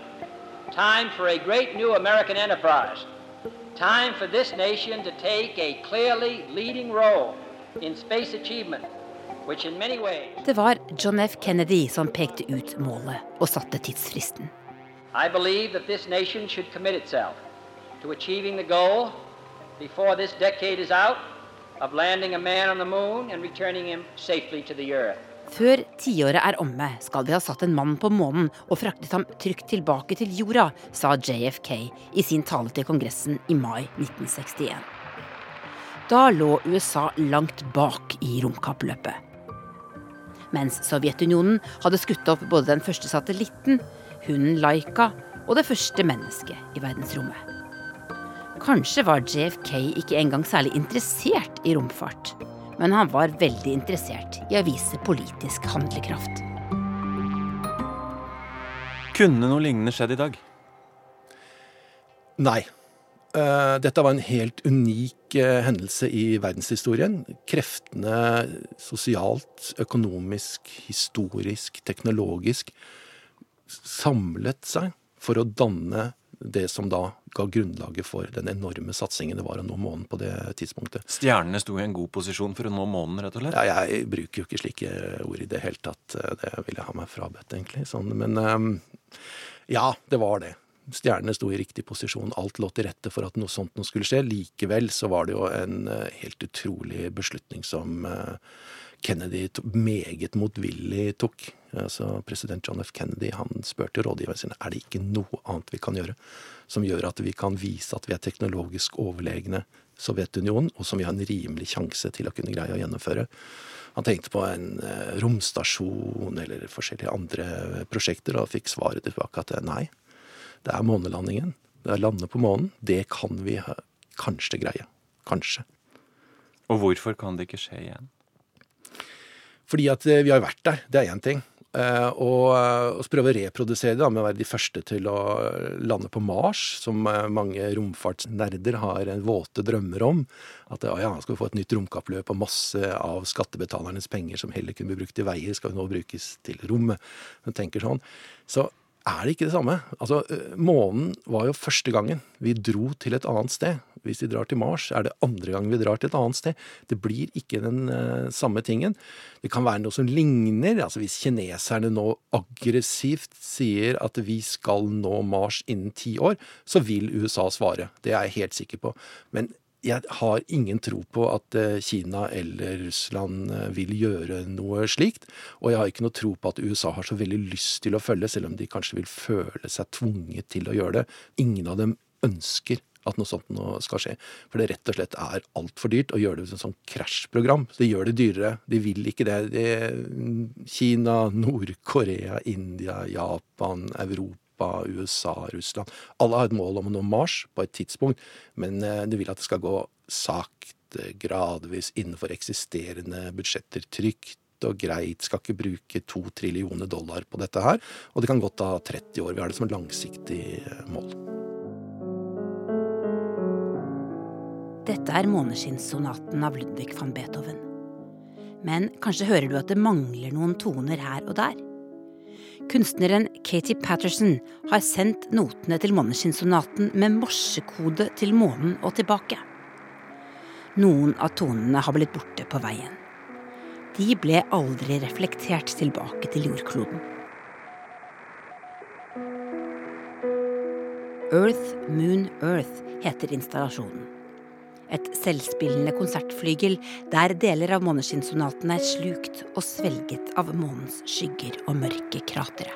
Time for a great new American enterprise. Time for this nation to take a clearly leading role in space achievement, which in many ways Det var John F. Kennedy som pekte ut målet og satte tidsfristen. I believe that this nation should commit itself to achieving the goal before this decade is out of landing a man on the moon and returning him safely to the earth. Før tiåret er omme, skal vi ha satt en mann på månen og fraktet ham trygt tilbake til jorda, sa JFK i sin tale til Kongressen i mai 1961. Da lå USA langt bak i romkappløpet. Mens Sovjetunionen hadde skutt opp både den første satellitten, hunden Laika og det første mennesket i verdensrommet. Kanskje var JFK ikke engang særlig interessert i romfart, men han var veldig interessert i å vise politisk handlekraft. Kunne noe lignende skjedd i dag? Nei. Uh, dette var en helt unik uh, hendelse i verdenshistorien. Kreftene sosialt, økonomisk, historisk, teknologisk samlet seg for å danne det som da ga grunnlaget for den enorme satsingen det var å nå månen på det tidspunktet. Stjernene sto i en god posisjon for å nå månen, rett og slett? Ja, jeg bruker jo ikke slike ord i det hele tatt. Det vil jeg ha meg frabedt, egentlig. Sånn, men um, ja, det var det. Stjernene sto i riktig posisjon. Alt lå til rette for at noe sånt noe skulle skje. Likevel så var det jo en uh, helt utrolig beslutning som uh, Kennedy meget motvillig tok. Altså, president John F. Kennedy han spurte rådgiverne sine er det ikke noe annet vi kan gjøre som gjør at vi kan vise at vi er teknologisk overlegne Sovjetunionen, og som vi har en rimelig sjanse til å kunne greie å gjennomføre. Han tenkte på en eh, romstasjon eller forskjellige andre prosjekter, og fikk svaret tilbake at nei, det er månelandingen. Det er lande på månen. Det kan vi kanskje greie. Kanskje. Og hvorfor kan det ikke skje igjen? Fordi at eh, vi har vært der. Det er én ting. Uh, og, og prøve å reprodusere det da, med å være de første til å lande på Mars, som mange romfartsnerder har våte drømmer om. At ja, skal vi få et nytt romkappløp, og masse av skattebetalernes penger som heller kunne bli brukt til veier, skal nå brukes til rommet. Man tenker sånn. Så er det ikke det samme. Altså, Månen var jo første gangen vi dro til et annet sted hvis vi drar til Mars, er det andre gang vi drar til et annet sted. Det blir ikke den uh, samme tingen. Det kan være noe som ligner. altså Hvis kineserne nå aggressivt sier at vi skal nå Mars innen ti år, så vil USA svare. Det er jeg helt sikker på. Men jeg har ingen tro på at uh, Kina eller Russland uh, vil gjøre noe slikt. Og jeg har ikke noe tro på at USA har så veldig lyst til å følge, selv om de kanskje vil føle seg tvunget til å gjøre det. Ingen av dem ønsker at noe sånt nå skal skje. For det rett og slett er altfor dyrt å gjøre det som et sånt krasjprogram. Så de gjør det dyrere. De vil ikke det. det Kina, Nord-Korea, India, Japan, Europa, USA, Russland. Alle har et mål om å nå Mars på et tidspunkt, men du de vil at det skal gå sakte, gradvis, innenfor eksisterende budsjetter. Trygt og greit, skal ikke bruke to trillioner dollar på dette her. Og det kan godt ta 30 år. Vi har det som et langsiktig eh, mål. Dette er måneskinnssonaten av Ludvig van Beethoven. Men kanskje hører du at det mangler noen toner her og der? Kunstneren Katie Patterson har sendt notene til måneskinnssonaten med morsekode til månen og tilbake. Noen av tonene har blitt borte på veien. De ble aldri reflektert tilbake til jordkloden. Earth, Moon, Earth heter installasjonen et selvspillende konsertflygel der deler av måneskinnssonaten er slukt og svelget av månens skygger og mørke kratre.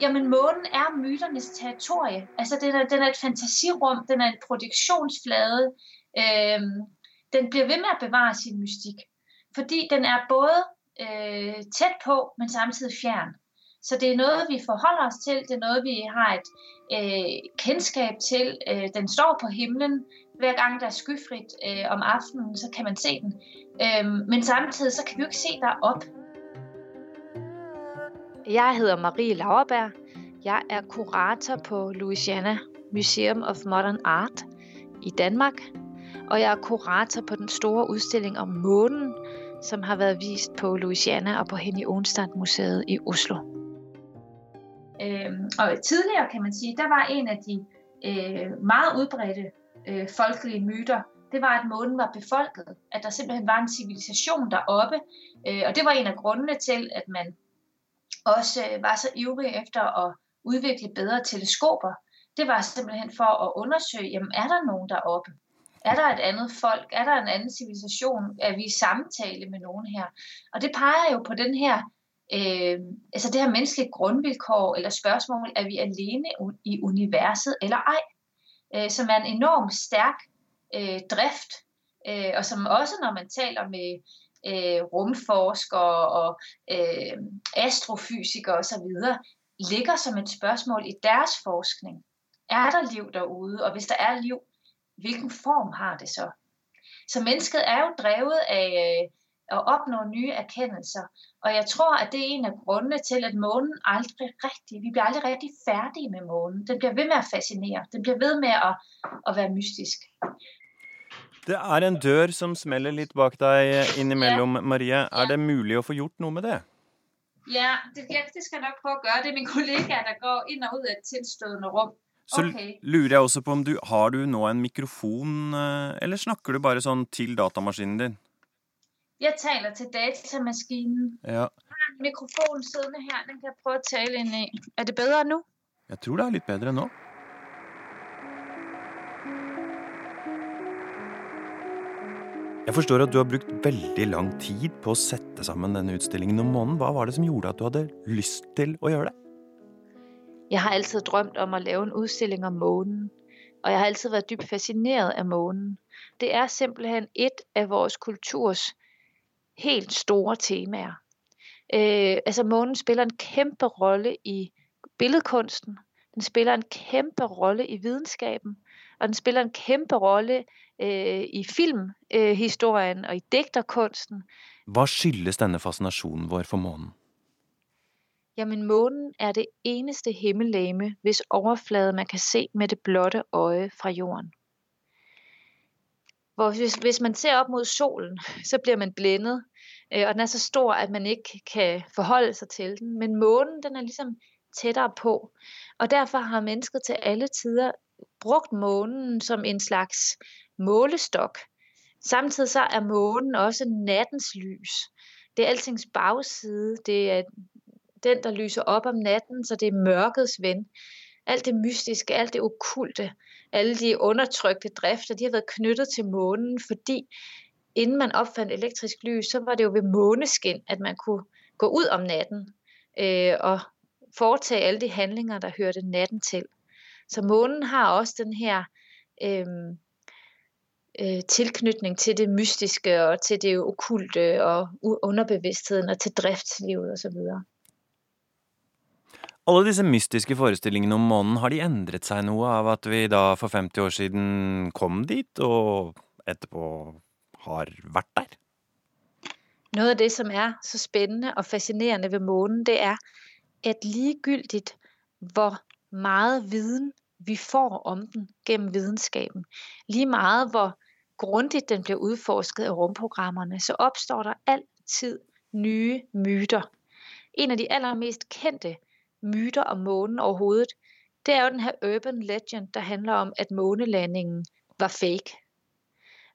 Jamen, månen er myternes territorie. Altså, den, er, den er et fantasirom, den er en produksjonsflate. Øh, den blir ved med å bevare sin mystikk. Fordi den er både øh, tett på, men samtidig fjern. Så det er noe vi forholder oss til, det er noe vi har et øh, kendskab til. Øh, den står på himlen. Hver gang det er skyfritt øh, om aftenen, så kan man se den. Øh, men samtidig så kan vi jo ikke se der opp. Jeg heter Marie Lauerberg. Jeg er kurator på Louisiana Museum of Modern Art i Danmark. Og jeg er kurator på den store udstilling om månen, som har vært vist på Louisiana og på Henny Onstad-museet i Oslo. Øh, og tidligere kan man sige, der var en af de øh, meget udbredte øh, folkelige myter, det var, at månen var befolket. At der simpelthen var en civilisation deroppe. Øh, og det var en af grundene til, at man også øh, var så ivrig efter at udvikle bedre teleskoper. Det var simpelthen for at undersøge, jamen er der nogen deroppe? Er der et andet folk? Er der en anden civilisation? Er vi i samtale med nogen her? Og det peger jo på den her øh, altså det her menneskelige grundvilkår eller spørsmål, er vi alene i universet eller ej, øh, som er en enormt stærk øh, drift, øh, og som også når man taler med øh, rumforskere og øh, astrofysikere osv. ligger som et spørsmål i deres forskning. Er der liv derude? Og hvis der er liv, hvilken form har det så? Så mennesket er jo drevet af øh, opnår nye erkendelser. Og jeg tror, at det er en af grundene til, at månen aldrig rigtig, vi bliver aldrig rigtig færdige med månen. Den bliver ved med at fascinere. Den bliver ved med at, at være mystisk. Det er en dør som smeller litt bak deg innimellom, Marie. Er det mulig å få gjort noe med det? Ja, det, ja, det skal jeg nok prøve å gøre. Det er min kollega, der går inn og ut av et tilstødende rum. Så Okay. lurer jeg også på om du Har du nå en mikrofon, eh, eller snakker du bare sånn til datamaskinen din? Jeg taler til datamaskinen. Ja. Jeg har en mikrofon siddende her, den kan jeg prøve å tale inn i. Er det bedre nå? Jeg tror det er litt bedre nå. Jeg forstår at du har brukt veldig lang tid på å sette sammen denne utstillingen om månen. Hva var det som gjorde at du hadde lyst til å gjøre det? Jeg har altid drømt om å lave en utstilling om månen, og jeg har altid vært dypt fascineret av månen. Det er simpelthen et av vores kulturs helt store temaer. Øh, altså månen spiller en kæmpe rolle i billedkunsten, den spiller en kæmpe rolle i videnskaben, og den spiller en kæmpe rolle øh, i filmhistorien øh, og i digterkunsten. Hva skyldes denne fascinasjonen vår for månen? Jamen månen er det eneste himmellegeme, hvis overflade man kan se med det blotte øje fra jorden. Hvor hvis, hvis man ser op mod solen, så bliver man blændet, øh, og den er så stor, at man ikke kan forholde sig til den. Men månen, den er ligesom tættere på, og derfor har mennesket til alle tider brugt månen som en slags målestok. Samtidig så er månen også nattens lys. Det er altings bagside. Det er den, der lyser op om natten, så det er mørkets ven. Alt det mystiske, alt det okulte, alle de undertrykte drifter, de har været knyttet til månen, fordi inden man opfandt elektrisk lys, så var det jo ved måneskin, at man kunne gå ud om natten øh, og foretage alle de handlinger, der hørte natten til. Så månen har også den her øh, øh, tilknytning til det mystiske og til det okulte og underbevidstheden og til driftslivet osv. Alle disse mystiske forestillingene om månen, har de endret seg noe av at vi da for 50 år siden kom dit, og etterpå har vært der? Noget av det, som er så spennende og fascinerende ved månen, det er, at ligegyldigt hvor meget viden vi får om den gennem videnskaben, lige meget hvor grundig den blir udforsket av romprogrammene, så oppstår der altid nye myter. En av de allermest kendte myter om månen overhovedet, det er jo den her urban legend, der handler om, at månelandingen var fake.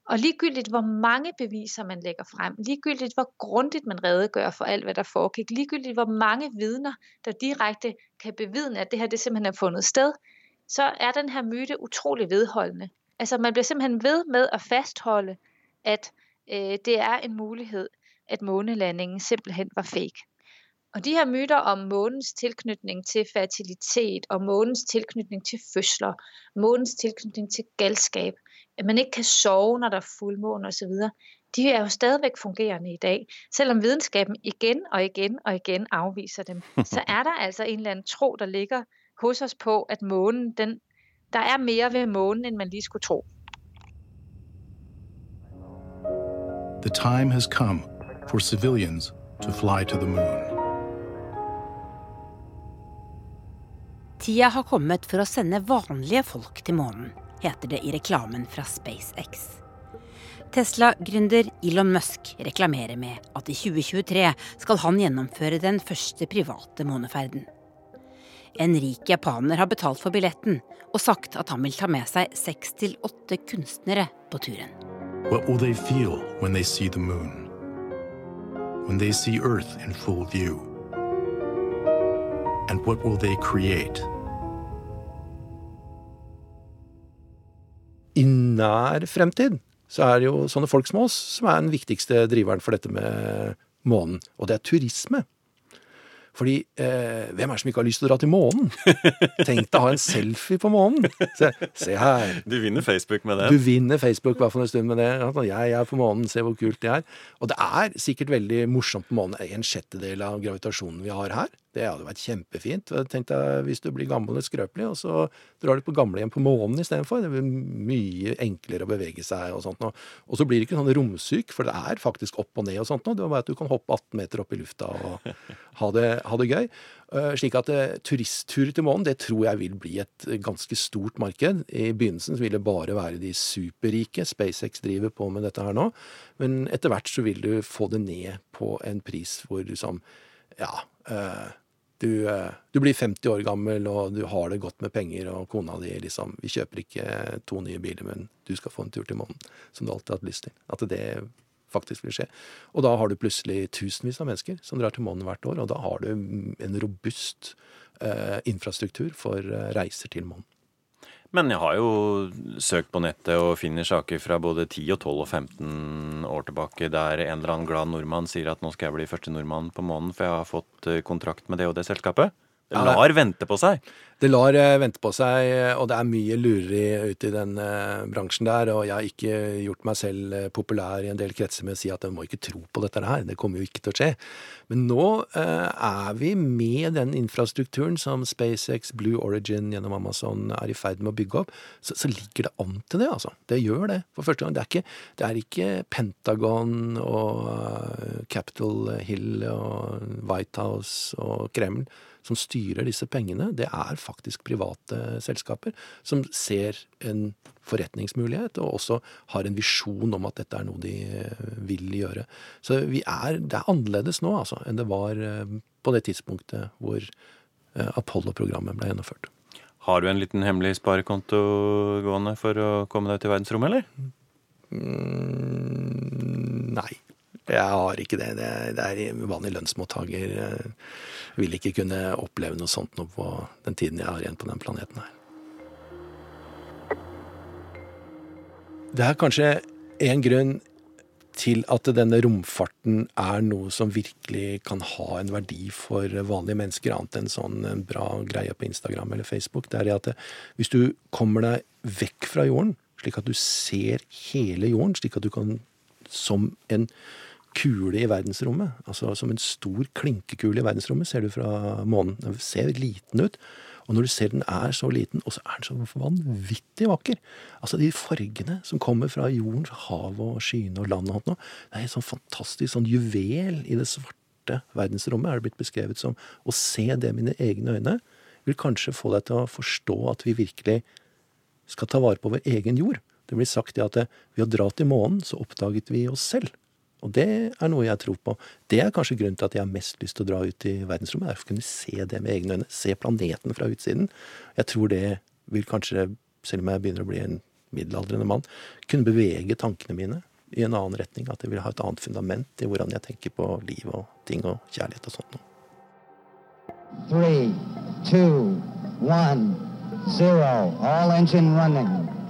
Og ligegyldigt hvor mange beviser man lægger frem, ligegyldigt hvor grundigt man redegør for alt, hvad der foregik, ligegyldigt hvor mange vidner, der direkte kan bevidne, at det her det simpelthen er fundet sted, så er den her myte utrolig vedholdende. Altså man bliver simpelthen ved med at fastholde, at øh, det er en mulighed, at månelandingen simpelthen var fake. Og de her myter om månens tilknytning til fertilitet, og månens tilknytning til fødsler, månens tilknytning til galskap, at man ikke kan sove, når der er fullmåne osv., de er jo stadigvæk fungerende i dag. Selvom videnskaben igjen og igjen og igjen avviser dem, *laughs* så er der altså en eller anden tro, der ligger hos oss på, at månen, den, der er mere ved månen, end man lige skulle tro. The time has come for civilians to fly to the moon. Tida har kommet for å sende vanlige folk til månen, heter det i reklamen fra SpaceX. Tesla-gründer Elon Musk reklamerer med at i 2023 skal han gjennomføre den første private måneferden. En rik japaner har betalt for billetten og sagt at han vil ta med seg seks til åtte kunstnere på turen. What will they feel when they see the moon? When they see Earth in full view? And what will they create? I nær fremtid så er det jo sånne folk som oss som er den viktigste driveren for dette med månen, og det er turisme. Fordi eh, hvem er det som ikke har lyst til å dra til månen? Tenk deg å ha en selfie på månen! Se, se her. Du vinner Facebook med det. Du vinner Facebook hvert fall en stund med det. Jeg, jeg er på månen, se hvor kult det er. Og det er sikkert veldig morsomt på månen. En sjettedel av gravitasjonen vi har her. Det hadde vært kjempefint. Tenk deg hvis du blir gammel og skrøpelig, og så drar du på gamlehjem på månen istedenfor. Det blir mye enklere å bevege seg og sånt noe. Og så blir det ikke sånn romsyk, for det er faktisk opp og ned og sånt noe. Det er bare at du kan hoppe 18 meter opp i lufta og *laughs* ha det, ha det gøy. Uh, slik at uh, turistturer til månen, det tror jeg vil bli et ganske stort marked. I begynnelsen vil det bare være de superrike. SpaceX driver på med dette her nå. Men etter hvert så vil du få det ned på en pris hvor du som Ja. Uh, du, du, blir 50 år gammel, og du har det godt med penger, og kona di liksom Vi kjøper ikke to nye biler, men du skal få en tur til månen, som du alltid har hatt lyst til. At det faktisk vil skje. Og da har du plutselig tusenvis av mennesker som drar til månen hvert år, og da har du en robust eh, infrastruktur for reiser til månen. Men jeg har jo søkt på nettet og finner saker fra både 10 og 12 og 15 år tilbake der en eller annen glad nordmann sier at nå skal jeg bli første nordmann på månen, for jeg har fått kontrakt med det og det selskapet. Det lar vente på seg. Det lar vente på seg, og det er mye lureri ute i den bransjen der. Og jeg har ikke gjort meg selv populær i en del kretser med å si at en må ikke tro på dette her. Det kommer jo ikke til å skje. Men nå er vi med den infrastrukturen som SpaceX, Blue Origin gjennom Amazon er i ferd med å bygge opp. Så, så ligger det an til det, altså. Det gjør det. For første gang. Det er ikke, det er ikke Pentagon og Capitol Hill og White House og Kreml som styrer disse pengene, det er faktisk private selskaper som ser en forretningsmulighet, og også har en visjon om at dette er noe de vil gjøre. Så er, det er annerledes nå altså, enn det var på det tidspunktet hvor Apollo-programmet ble gjennomført. Har du en liten hemmelig sparekonto gående for å komme deg til verdensrommet, eller? Mm, nei. Jeg har ikke det. Det, det er vanlig lønnsmottaker. Jeg vil ikke kunne oppleve noe sånt noe på den tiden jeg har igjen på den planeten her. Det er kanskje en grunn til at denne romfarten er noe som virkelig kan ha en verdi for vanlige mennesker, annet enn sånn bra greie på Instagram eller Facebook. Det er at hvis du kommer deg vekk fra jorden, slik at du ser hele jorden, slik at du kan som en kule i verdensrommet, altså som en stor klinkekule i verdensrommet, ser du fra månen. Den ser liten ut. Og når du ser den er så liten, og så er den så vanvittig vakker Altså de fargene som kommer fra jordens hav og skyene og land og alt noe, det er en sånn fantastisk sånn juvel i det svarte verdensrommet, er det blitt beskrevet som. Å se det med mine egne øyne vil kanskje få deg til å forstå at vi virkelig skal ta vare på vår egen jord. Det blir sagt at ved å dra til månen, så oppdaget vi oss selv. Og det er noe jeg tror på. Det er kanskje grunnen til at jeg har mest lyst til å dra ut i verdensrommet. er å kunne se det med egne øyne. Se planeten fra utsiden. Jeg tror det vil kanskje, selv om jeg begynner å bli en middelaldrende mann, kunne bevege tankene mine i en annen retning. At jeg vil ha et annet fundament i hvordan jeg tenker på liv og ting og kjærlighet og sånt noe. Three, two, one, zero. All engine running.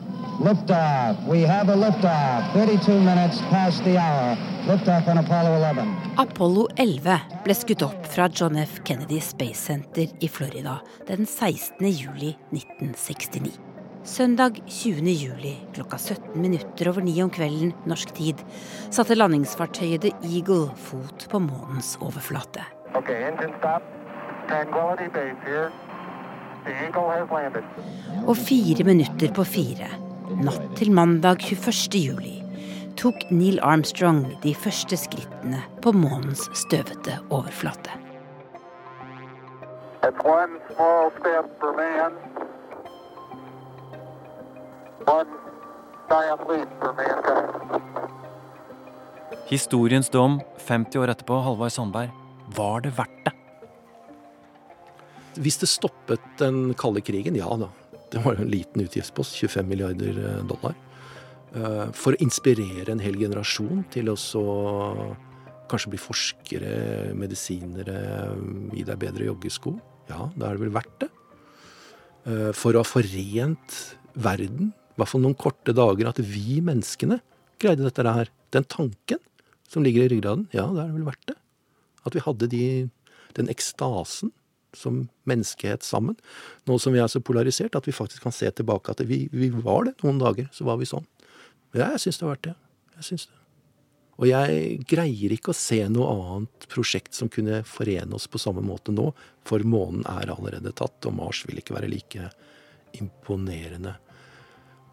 Liftoff. We have a liftoff. 32 minutes past the hour. Liftoff on Apollo 11. Apollo 11 ble skutt opp fra John F. Kennedy Space Center i Florida den 16. juli 1969. Søndag 20. juli klokka 17 minutter over ni om kvelden norsk tid satte landingsfartøyet The Eagle fot på månens overflate. Okay, engine stop. Tranquility Base here. The Eagle has landed. Og fire minutter på fire, natt til mandag 21. juli, tok Neil Armstrong de første skrittene på månens støvete overflate. One small step for man, one giant leap for mankind. Historiens dom 50 år etterpå, Halvard Sandberg. Var det verdt det? Hvis det stoppet den kalde krigen, ja da. Det var en liten utgiftspost, 25 milliarder dollar. For å inspirere en hel generasjon til å kanskje bli forskere, medisinere, gi deg bedre joggesko. Ja, da er det vel verdt det. For å ha forent verden, i hvert fall noen korte dager, at vi menneskene greide dette her. Den tanken som ligger i ryggraden, ja, da er det vel verdt det. At vi hadde de den ekstasen som menneskehet sammen. Nå som vi er så polarisert at vi faktisk kan se tilbake at vi, vi var det noen dager. Så var vi sånn. Ja, jeg syns det har vært det. Jeg syns det. Og jeg greier ikke å se noe annet prosjekt som kunne forene oss på samme måte nå, for månen er allerede tatt, og Mars vil ikke være like imponerende.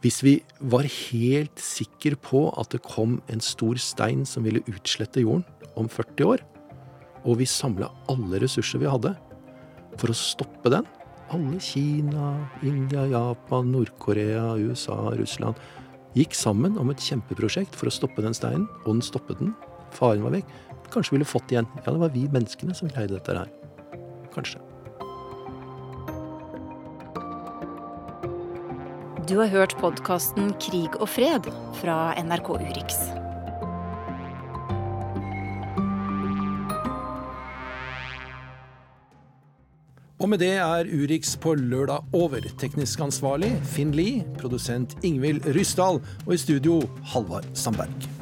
Hvis vi var helt sikre på at det kom en stor stein som ville utslette jorden om 40 år, og vi samla alle ressurser vi hadde for å stoppe den Alle Kina, India, Japan, Nord-Korea, USA, Russland gikk sammen om et kjempeprosjekt for å stoppe den steinen, og den stoppet den. Faren var vekk. Kanskje ville fått igjen. Ja, det var vi menneskene som greide dette her. Kanskje. Du har hørt podkasten Krig og fred fra NRK Urix. Og med det er Urix på lørdag over. Teknisk ansvarlig Finn Lie, produsent Ingvild Ryssdal og i studio Halvard Sandberg.